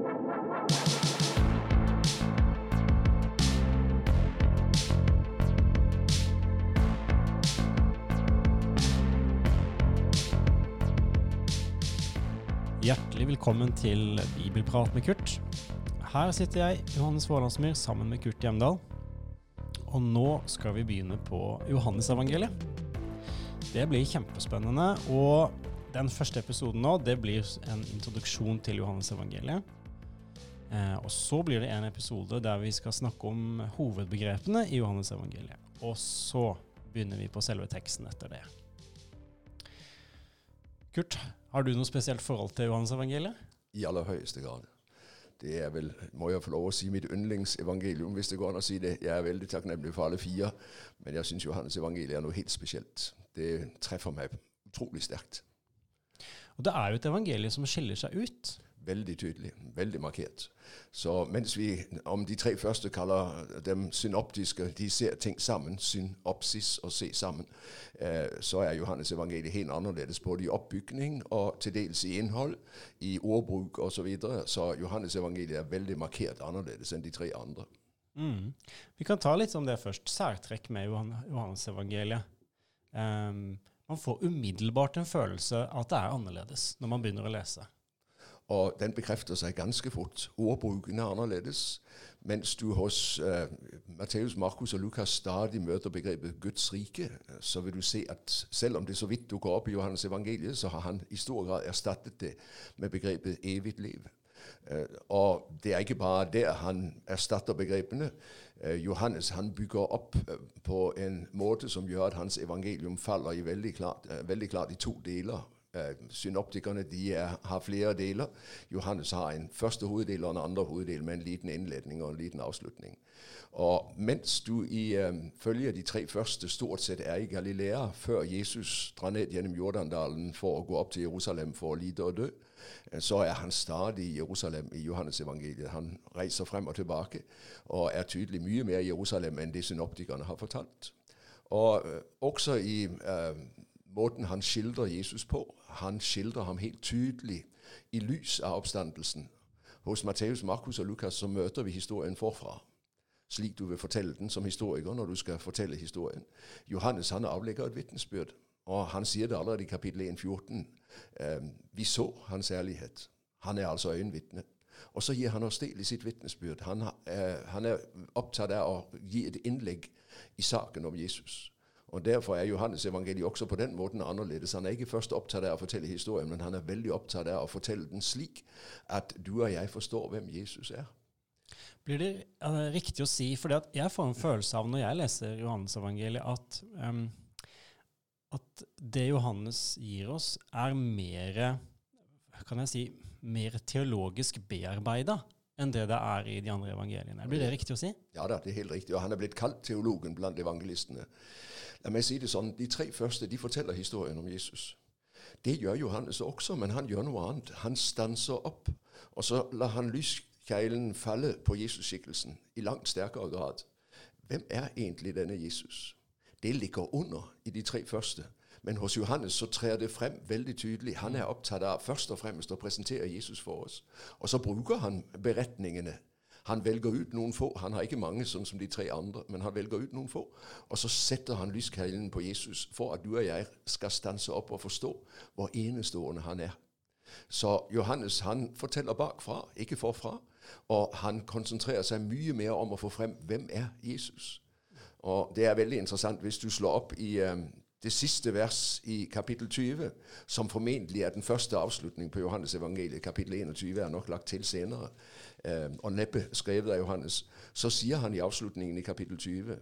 Hjertelig velkommen til Bibelprat med Kurt. Her sitter jeg, Johannes Vålandsmyr, sammen med Kurt Hjemdal. Og nå skal vi begynne på Johannesevangeliet. Det blir kjempespennende. Og den første episoden nå, det blir en introduksjon til Johannesevangeliet. Eh, og så blir det en episode der vi skal snakke om hovedbegrepene i Johannes evangeliet. Og så begynner vi på selve teksten etter det. Kurt, har du noe spesielt forhold til Johannes-evangeliet? I aller høyeste grad. Det er vel, må jeg få lov å si, mitt yndlingsevangelium, hvis det går an å si det. Jeg er veldig takknemlig for alle fire, men jeg syns Johannes-evangeliet er noe helt spesielt. Det treffer meg utrolig sterkt. Og det er jo et evangelie som skiller seg ut. Veldig tydelig, veldig markert. Så mens vi om de tre første kaller dem synoptiske, de ser ting sammen, synopsis og se sammen, eh, så er Johannes evangeliet helt annerledes både i oppbygning og til dels i innhold, i ordbruk osv. Så, videre. så Johannes evangeliet er veldig markert annerledes enn de tre andre. Mm. Vi kan ta litt om det først. Særtrekk med Johannes evangeliet. Um, man får umiddelbart en følelse at det er annerledes når man begynner å lese. Og den bekrefter seg ganske fort. Ordbruken er annerledes. Mens du hos uh, Matteus, Markus og Lukas stadig møter begrepet Guds rike, så vil du se at selv om det så vidt dukker opp i Johannes evangeliet, så har han i stor grad erstattet det med begrepet evig liv. Uh, og det er ikke bare der han erstatter begrepene. Uh, Johannes han bygger opp på en måte som gjør at hans evangelium faller i veldig klart, veldig klart i to deler. Eh, synoptikerne de er, har flere deler. Johannes har en første hoveddel og en andre hoveddel med en liten innledning og en liten avslutning. Og mens du i øh, følger de tre første stort sett er i Galilea, før Jesus drar ned gjennom Jordandalen for å gå opp til Jerusalem for å lide og dø, så er han stadig i Jerusalem i Johannes evangeliet. Han reiser frem og tilbake og er tydelig mye mer i Jerusalem enn det synoptikerne har fortalt. Og øh, også i øh, måten han skildrer Jesus på. Han skildrer ham helt tydelig i lys av oppstandelsen. Hos Matteus, Markus og Lukas så møter vi historien forfra, slik du vil fortelle den som historiker når du skal fortelle historien. Johannes han avlegger et vitnesbyrd, og han sier det allerede i kapittel 1,14. Eh, vi så hans ærlighet. Han er altså øyenvitne. Og så gir han oss del i sitt vitnesbyrd. Han, eh, han er opptatt av å gi et innlegg i saken om Jesus. Og Derfor er Johannes evangeliet også på den måten annerledes. Han er ikke først opptatt av å fortelle historien, men han er veldig opptatt av å fortelle den slik at du og jeg forstår hvem Jesus er. Blir det uh, riktig å si, for jeg får en følelse av når jeg leser Johannes evangeliet, at, um, at det Johannes gir oss, er mer kan jeg si, mer teologisk bearbeida enn det det er i de andre evangeliene. Blir det riktig å si? Ja da, det er helt riktig. Og han er blitt kalt teologen blant evangelistene. La meg si det sånn, De tre første de forteller historien om Jesus. Det gjør Johannes også, men han gjør noe annet. Han stanser opp, og så lar han lyskeilen falle på Jesus-skikkelsen i langt sterkere grad. Hvem er egentlig denne Jesus? Det ligger under i de tre første. Men hos Johannes så trer det frem veldig tydelig. Han er opptatt av først og fremmest å presentere Jesus for oss. Og så bruker han beretningene. Han velger ut noen få. Han har ikke mange, sånn som de tre andre, men han velger ut noen få. Og så setter han lyskeilen på Jesus for at du og jeg skal stanse opp og forstå hvor enestående han er. Så Johannes han forteller bakfra, ikke forfra. Og han konsentrerer seg mye mer om å få frem hvem er Jesus. Og Det er veldig interessant hvis du slår opp i um, det siste vers i kapittel 20, som formentlig er den første avslutning på Johannes evangeliet. Kapittel 21 er nok lagt til senere, eh, og neppe skrevet av Johannes. Så sier han i avslutningen i kapittel 20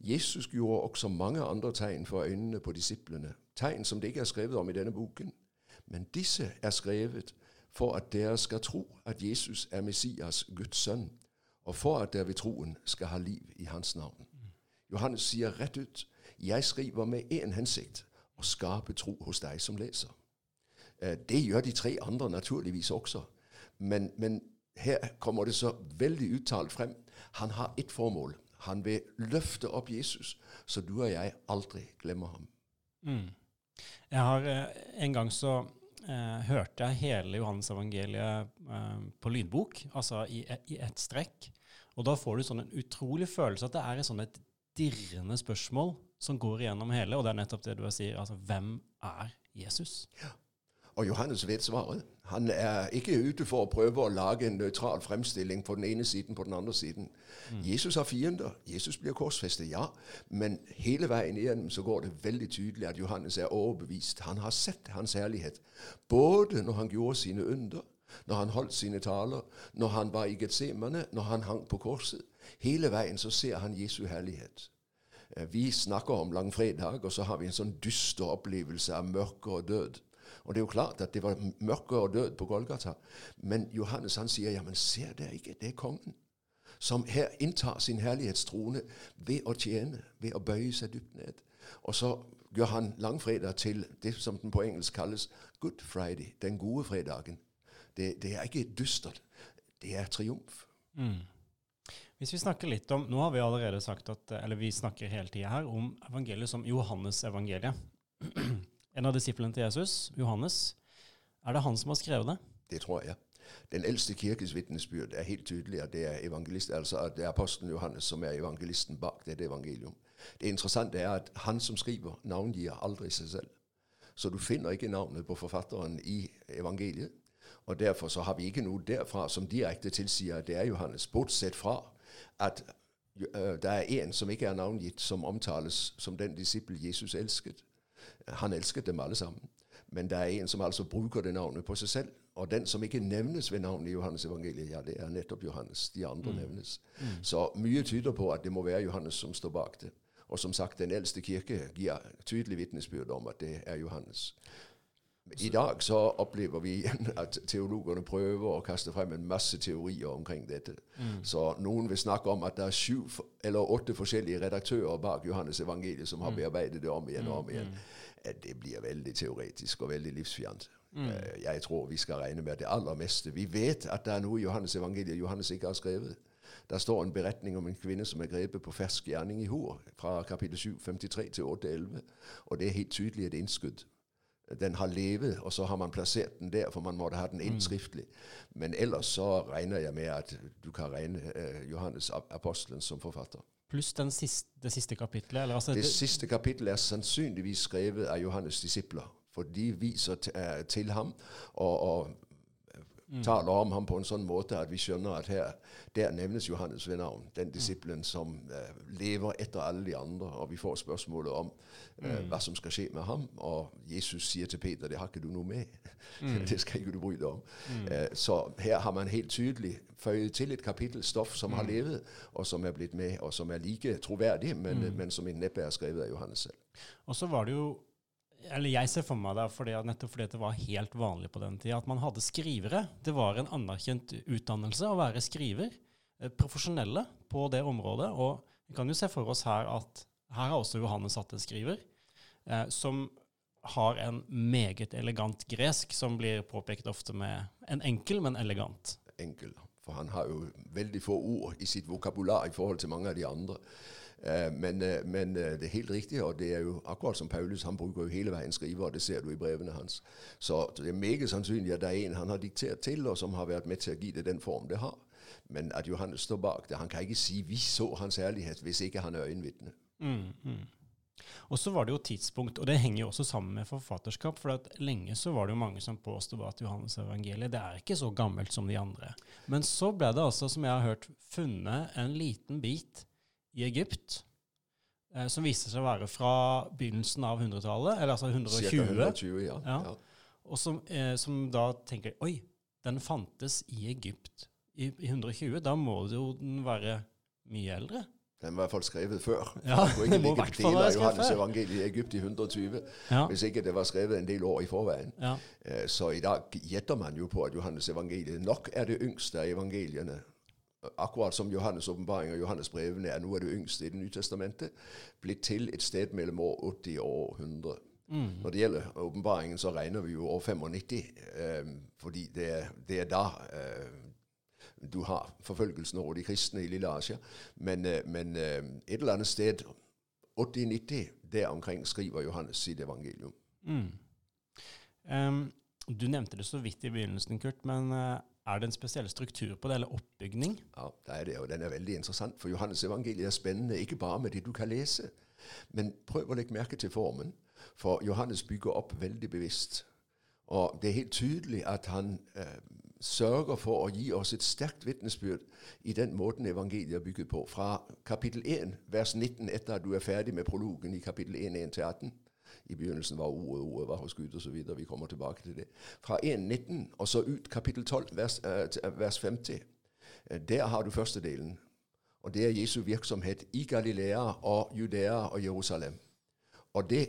Jesus gjorde også mange andre tegn for øynene på disiplene, tegn som det ikke er skrevet om i denne boken. Men disse er skrevet for at dere skal tro at Jesus er Messias, Guds sønn, og for at dere ved troen skal ha liv i hans navn. Johannes sier rett ut jeg skriver med én hensikt å skape tro hos deg som leser. Eh, det gjør de tre andre naturligvis også. Men, men her kommer det så veldig uttalt frem. Han har ett formål. Han vil løfte opp Jesus, så du og jeg aldri glemmer ham. Mm. Jeg har eh, En gang så eh, hørte jeg hele Johannes-evangeliet eh, på lydbok, altså i, i ett strekk. Og da får du sånn en utrolig følelse at det er et sånn et dirrende spørsmål som går igjennom hele, og det er nettopp det du sier. Altså, hvem er Jesus? Ja. Og Johannes vet svaret. Han er ikke ute for å prøve å lage en nøytral fremstilling på den ene siden på den andre siden. Mm. Jesus har fiender. Jesus blir korsfestet, ja. Men hele veien igjennom så går det veldig tydelig at Johannes er overbevist. Han har sett hans herlighet. Både når han gjorde sine under, når han holdt sine taler, når han var i Getsemane, når han hang på korset. Hele veien så ser han Jesu herlighet. Eh, vi snakker om langfredag, og så har vi en sånn dyster opplevelse av mørke og død. Og det er jo klart at det var mørke og død på Golgata. Men Johannes han sier ja, men ser dere ikke, det er kongen. Som her inntar sin herlighetstrone ved å tjene, ved å bøye seg dypt ned. Og så gjør han langfredag til det som den på engelsk kalles Good Friday, den gode fredagen. Det, det er ikke dystert, det er triumf. Mm. Hvis vi snakker litt om, Nå har vi allerede sagt at, eller vi snakker hele tida her om evangeliet som Johannes-evangeliet. En av disiplene til Jesus, Johannes, er det han som har skrevet det? Det tror jeg. Den eldste kirkes vitnesbyrd er helt tydelig at det er evangelist, altså at det er apostelen Johannes som er evangelisten bak dette evangelium. Det interessante er at han som skriver, navngir aldri seg selv. Så du finner ikke navnet på forfatteren i evangeliet. Og Derfor så har vi ikke noe derfra som direkte tilsier at det er Johannes, bortsett fra at der det er en som ikke er navngitt, som omtales som den disippel Jesus elsket. Han elsket dem alle sammen. Men det er en som altså bruker det navnet på seg selv. Og den som ikke nevnes ved navnet i Johannes evangeliet, ja, det er nettopp Johannes. De andre mm. nevnes. Mm. Så mye tyder på at det må være Johannes som står bak det. Og som sagt, den eldste kirke gir tydelig vitnesbyrd om at det er Johannes. I dag så opplever vi at teologene prøver å kaste frem en masse teorier omkring dette. Mm. Så noen vil snakke om at det er sju eller åtte forskjellige redaktører bak Johannes evangeliet som har mm. bearbeidet det om igjen og om mm, igjen. Mm. Det blir veldig teoretisk og veldig livsfjernt. Mm. Eh, jeg tror vi skal regne med det aller meste. Vi vet at det er noe i Johannes evangeliet Johannes ikke har skrevet. Der står en beretning om en kvinne som er grepet på fersk gjerning i hor, fra kapittel 7, 53 til 8-11. Og det er helt tydelig et innskudd den har levet, og så har man plassert den der, for man måtte ha den innskriftlig. Mm. Men ellers så regner jeg med at du kan regne uh, Johannes apostelen som forfatter. Pluss siste, det siste kapitlet? Altså det, det, siste kapittelet er sannsynligvis skrevet av Johannes' disipler. For de viser uh, til ham og, og. Taler om ham på en sånn måte at vi skjønner at her der nevnes Johannes ved navn. Den mm. disippelen som uh, lever etter alle de andre. Og vi får spørsmålet om uh, mm. hva som skal skje med ham. Og Jesus sier til Peter det har ikke du noe med. Mm. det skal ikke du bry deg om. Uh, så her har man helt tydelig føyet til et kapittel stoff som har mm. levet, og som er blitt med, og som er like troverdig, men, mm. men som neppe er skrevet av Johannes selv. Og så var det jo eller jeg ser for meg det fordi nettopp fordi det var helt vanlig på den tida at man hadde skrivere. Det var en anerkjent utdannelse å være skriver. Eh, profesjonelle på det området. Og vi kan jo se for oss her at her har også Johannes satt en skriver eh, som har en meget elegant gresk, som blir påpekt ofte med en enkel, men elegant. Enkel. For han har jo veldig få ord i sitt vokabular i forhold til mange av de andre. Uh, men, uh, men uh, det er helt riktig, og det er jo akkurat som Paulus, han bruker jo hele veien skriver, og det ser du i brevene hans. Så det er meget sannsynlig at det er en han har diktert til, og som har vært med til å gi det den form det har. Men at Johannes står bak det Han kan ikke si 'vi så hans ærlighet', hvis ikke han er øyenvitne. Mm, mm. Og så var det jo tidspunkt, og det henger jo også sammen med forfatterskap. For at lenge så var det jo mange som påstod at Johannes evangeliet det er ikke så gammelt som de andre. Men så ble det altså, som jeg har hørt, funnet en liten bit i Egypt, eh, som viste seg å være fra begynnelsen av 100-tallet, eller altså 120. 120 ja. ja. Og som, eh, som, da tenker Oi, den fantes i Egypt i, i 120. Da må det jo den være mye eldre. Den var i hvert fall skrevet før. Ja, det må i hvert fall være skrevet Johannes evangeliet i Egypt i 120, ja. hvis ikke det var skrevet en del år i forveien. Ja. Eh, så i dag gjetter man jo på at Johannes evangeliet nok er det yngste av evangeliene akkurat som Johannes' åpenbaring og Johannes' brevene er noe av det yngste i Det nye testamentet, blitt til et sted mellom år 80 og 100. Mm. Når det gjelder åpenbaringen, så regner vi jo år 95, eh, fordi det det er da eh, du har forfølgelsen over de kristne i Lille Asia. Men, eh, men eh, et eller annet sted, 80-90, der omkring skriver Johannes sitt evangelium. Mm. Um, Du nevnte det så vidt i begynnelsen, Kurt, men eh, er det en spesiell struktur på det, eller oppbygning? Ja, det er det, og den er veldig interessant, for Johannes evangeliet er spennende ikke bare med det du kan lese, men prøv å legge merke til formen, for Johannes bygger opp veldig bevisst. Og det er helt tydelig at han eh, sørger for å gi oss et sterkt vitnesbyrd i den måten evangeliet er bygget på. Fra kapittel 1, vers 19, etter at du er ferdig med prologen i kapittel 1, 1-18. I begynnelsen var ordet, ordet var hos Gud osv. Vi kommer tilbake til det. Fra 1.19 og så ut kapittel 12, vers, uh, vers 50. Der har du første delen. Og det er Jesu virksomhet i Galilea og Judea og Jerusalem. Og det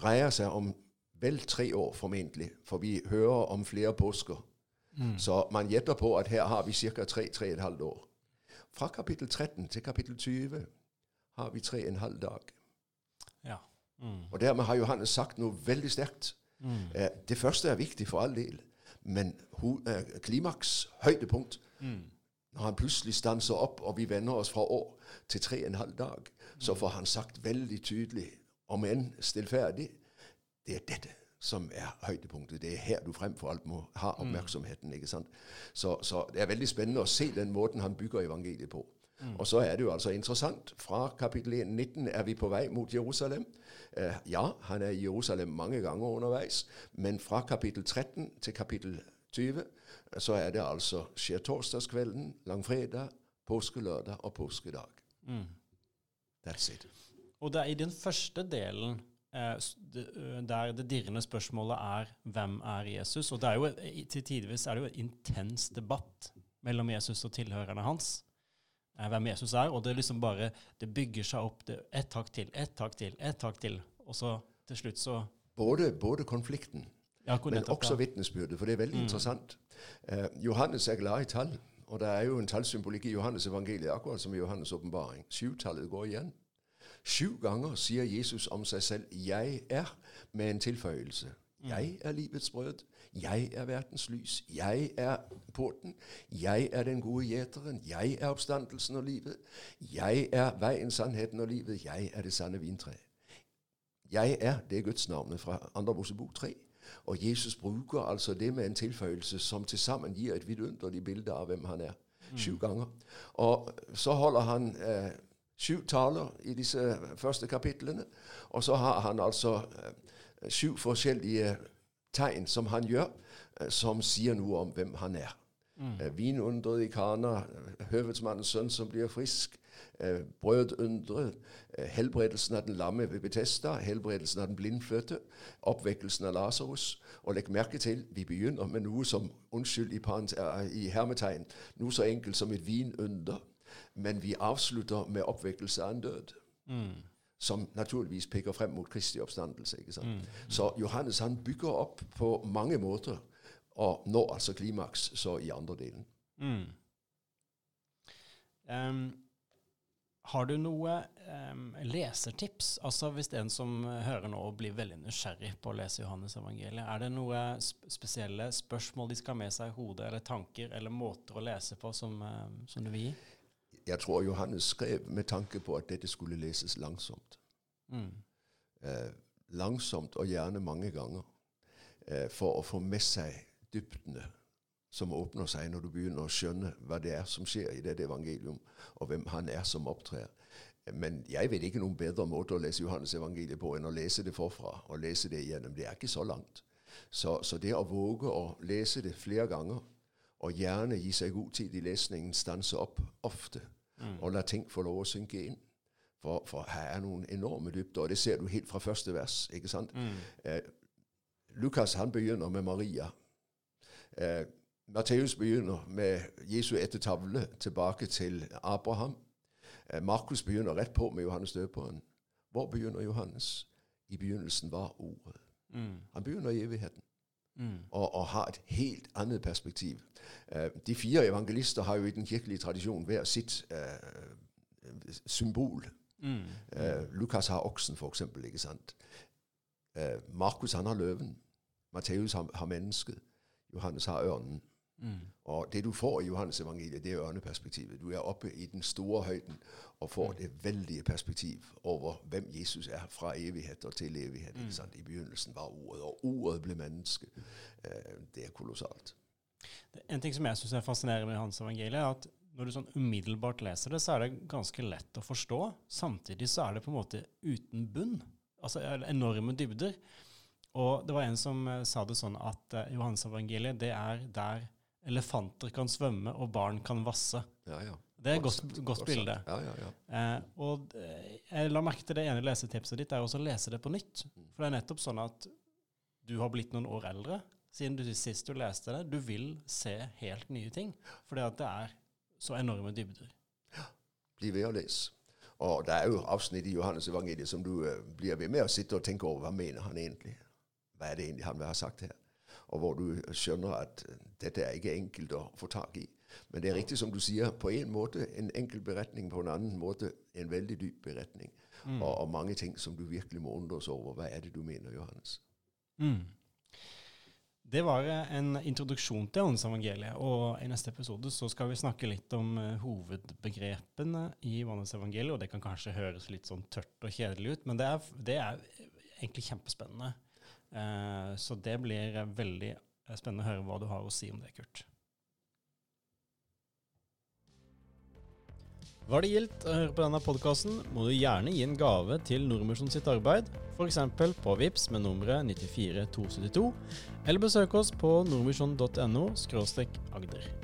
dreier seg om vel tre år, formentlig, for vi hører om flere påsker. Mm. Så man gjetter på at her har vi ca. tre-tre år. Fra kapittel 13 til kapittel 20 har vi tre og en halv dag. Ja. Mm. Og dermed har Johannes sagt noe veldig sterkt. Mm. Eh, det første er viktig for all del, men eh, klimaks, høydepunkt, mm. når han plutselig stanser opp, og vi vender oss fra år til tre og en halv dag, så mm. får han sagt veldig tydelig, om enn stillferdig, det er dette som er høydepunktet. Det er her du fremfor alt må ha mm. oppmerksomheten. ikke sant? Så, så det er veldig spennende å se den måten han bygger evangeliet på. Mm. Og så er det jo altså interessant. Fra kapittel 19 er vi på vei mot Jerusalem. Eh, ja, han er i Jerusalem mange ganger underveis, men fra kapittel 13 til kapittel 20 så er det altså skjærtorsdagskvelden, langfredag, påskelørdag og påskedag. Mm. That's it. Og det er i den første delen eh, der det dirrende spørsmålet er 'Hvem er Jesus?' Og det er jo, til tidvis er det jo en intens debatt mellom Jesus og tilhørerne hans hvem Jesus er. Og det liksom bare Det bygger seg opp det, ett takk til, ett takk til, ett takk til. Og så til slutt så Både, både konflikten, ja, men også ja. vitnesbyrdet, for det er veldig mm. interessant. Eh, Johannes er glad i tall, og det er jo en tallsymbolikk i Johannes evangeliet, akkurat som i Johannes' åpenbaring. Sjutallet går igjen. Sju ganger sier Jesus om seg selv 'jeg er', med en tilføyelse. Mm. Jeg er livets brød. Jeg er verdens lys. Jeg er porten. Jeg er den gode gjeteren. Jeg er oppstandelsen og livet. Jeg er veien, sannheten og livet. Jeg er det sanne vintreet.' Jeg er det er Guds navnet fra andre Mosebok 3. Og Jesus bruker altså det med en tilføyelse som til sammen gir et vidunderlig bilde av hvem han er. Mm. Sju ganger. Og så holder han eh, sju taler i disse første kapitlene. Og så har han altså eh, sju forskjellige tegn som han gjør, eh, som sier noe om hvem han er. Mm. Eh, vinunderet i Kana, høvedsmannens sønn som blir frisk, brødunderet, helbredelsen av den lamme ved Betesta, helbredelsen av den blindfødte, oppvekkelsen av Lasarus. Og legg merke til, vi begynner med noe som unnskyld i, i hermetegn, noe så enkelt som et vinunder, men vi avslutter med oppvekkelse av en død. Mm som naturligvis peker frem mot Kristi oppstandelse. ikke sant? Mm. Så Johannes han bygger opp på mange måter, og når altså klimaks så i andre delen. Mm. Um, har du noe um, lesertips? Altså Hvis en som hører nå og blir veldig nysgjerrig på å lese Johannes evangeliet, er det noe sp spesielle spørsmål de skal ha med seg i hodet, eller tanker, eller måter å lese på som, um, som du vil gi? Jeg tror Johannes skrev med tanke på at dette skulle leses langsomt. Mm. Eh, langsomt og gjerne mange ganger. Eh, for å få med seg dybdene som åpner seg når du begynner å skjønne hva det er som skjer i dette evangelium, og hvem han er som opptrer. Men jeg vet ikke noen bedre måte å lese Johannes evangeliet på enn å lese det forfra og lese det igjennom. Det er ikke så langt. Så, så det å våge å lese det flere ganger og gjerne gi seg god tid i lesningen, stanse opp ofte mm. og la ting få lov å synke inn. For, for, her er noen enorme dybder, og det ser du helt fra første vers. ikke sant? Mm. Eh, Lukas han begynner med Maria. Eh, Matteus begynner med Jesu etter tavle tilbake til Abraham. Eh, Markus begynner rett på med Johannes døperen. Hvor begynner Johannes? I begynnelsen var Ordet. Mm. Han begynner i evigheten mm. og, og, har et helt annet perspektiv. Uh, de fire evangelister har jo i den kirkelige tradisjonen hver sitt uh, symbol. Mm. Uh, Lukas har oksen, for eksempel. ikke sant? Markus han har løven. Matteus har, har, mennesket. Johannes har ørnen. Mm. Og det du får i Johannes evangeliet, det er ørneperspektivet. Du er oppe i den store høyden og får mm. det veldige perspektiv over hvem Jesus er fra evighet og til evighet. Mm. I begynnelsen var ordet, og ordet ble menneske. Uh, det er kolossalt. En ting som jeg syns er fascinerende med Johannes evangeliet, er at når du sånn umiddelbart leser det, så er det ganske lett å forstå. Samtidig så er det på en måte uten bunn. Altså enorme dybder. Og det var en som uh, sa det sånn at uh, Johannes evangeliet, det er der elefanter kan svømme og barn kan vasse. Ja, ja. Det er et godt, godt, bilde. Ja, ja, ja. Eh, og eh, jeg la merke til det ene lesetipset ditt, er også å lese det på nytt. Mm. For det er nettopp sånn at du har blitt noen år eldre siden du sist du leste det. Du vil se helt nye ting. Fordi at det er så enorme dybder. Ja. Bli ved å lese. Og det er jo avsnitt i Johannes evangeliet som du uh, blir ved med å sitte og tenke over. Hva mener han egentlig? Hva er det egentlig han vil ha sagt her? Og hvor du skjønner at uh, dette er ikke enkelt å få tak i. Men det er riktig som du sier, på en måte en enkel beretning, på en annen måte en veldig dyp beretning. Mm. Og, og, mange ting som du virkelig må undres over. Hva er det du mener, Johannes? Mm. Det var en introduksjon til Johannes-evangeliet, og i neste episode så skal vi snakke litt om uh, hovedbegrepene i Johannes-evangeliet, og det kan kanskje høres litt sånn tørt og kjedelig ut, men det er, det er egentlig kjempespennende. Uh, så det blir veldig spennende å høre hva du har å si om det, Kurt. Var det gildt å høre på denne podkasten, må du gjerne gi en gave til Nordmisjon sitt arbeid, f.eks. på VIPS med nummeret 94272, eller besøk oss på nordmisjon.no agder.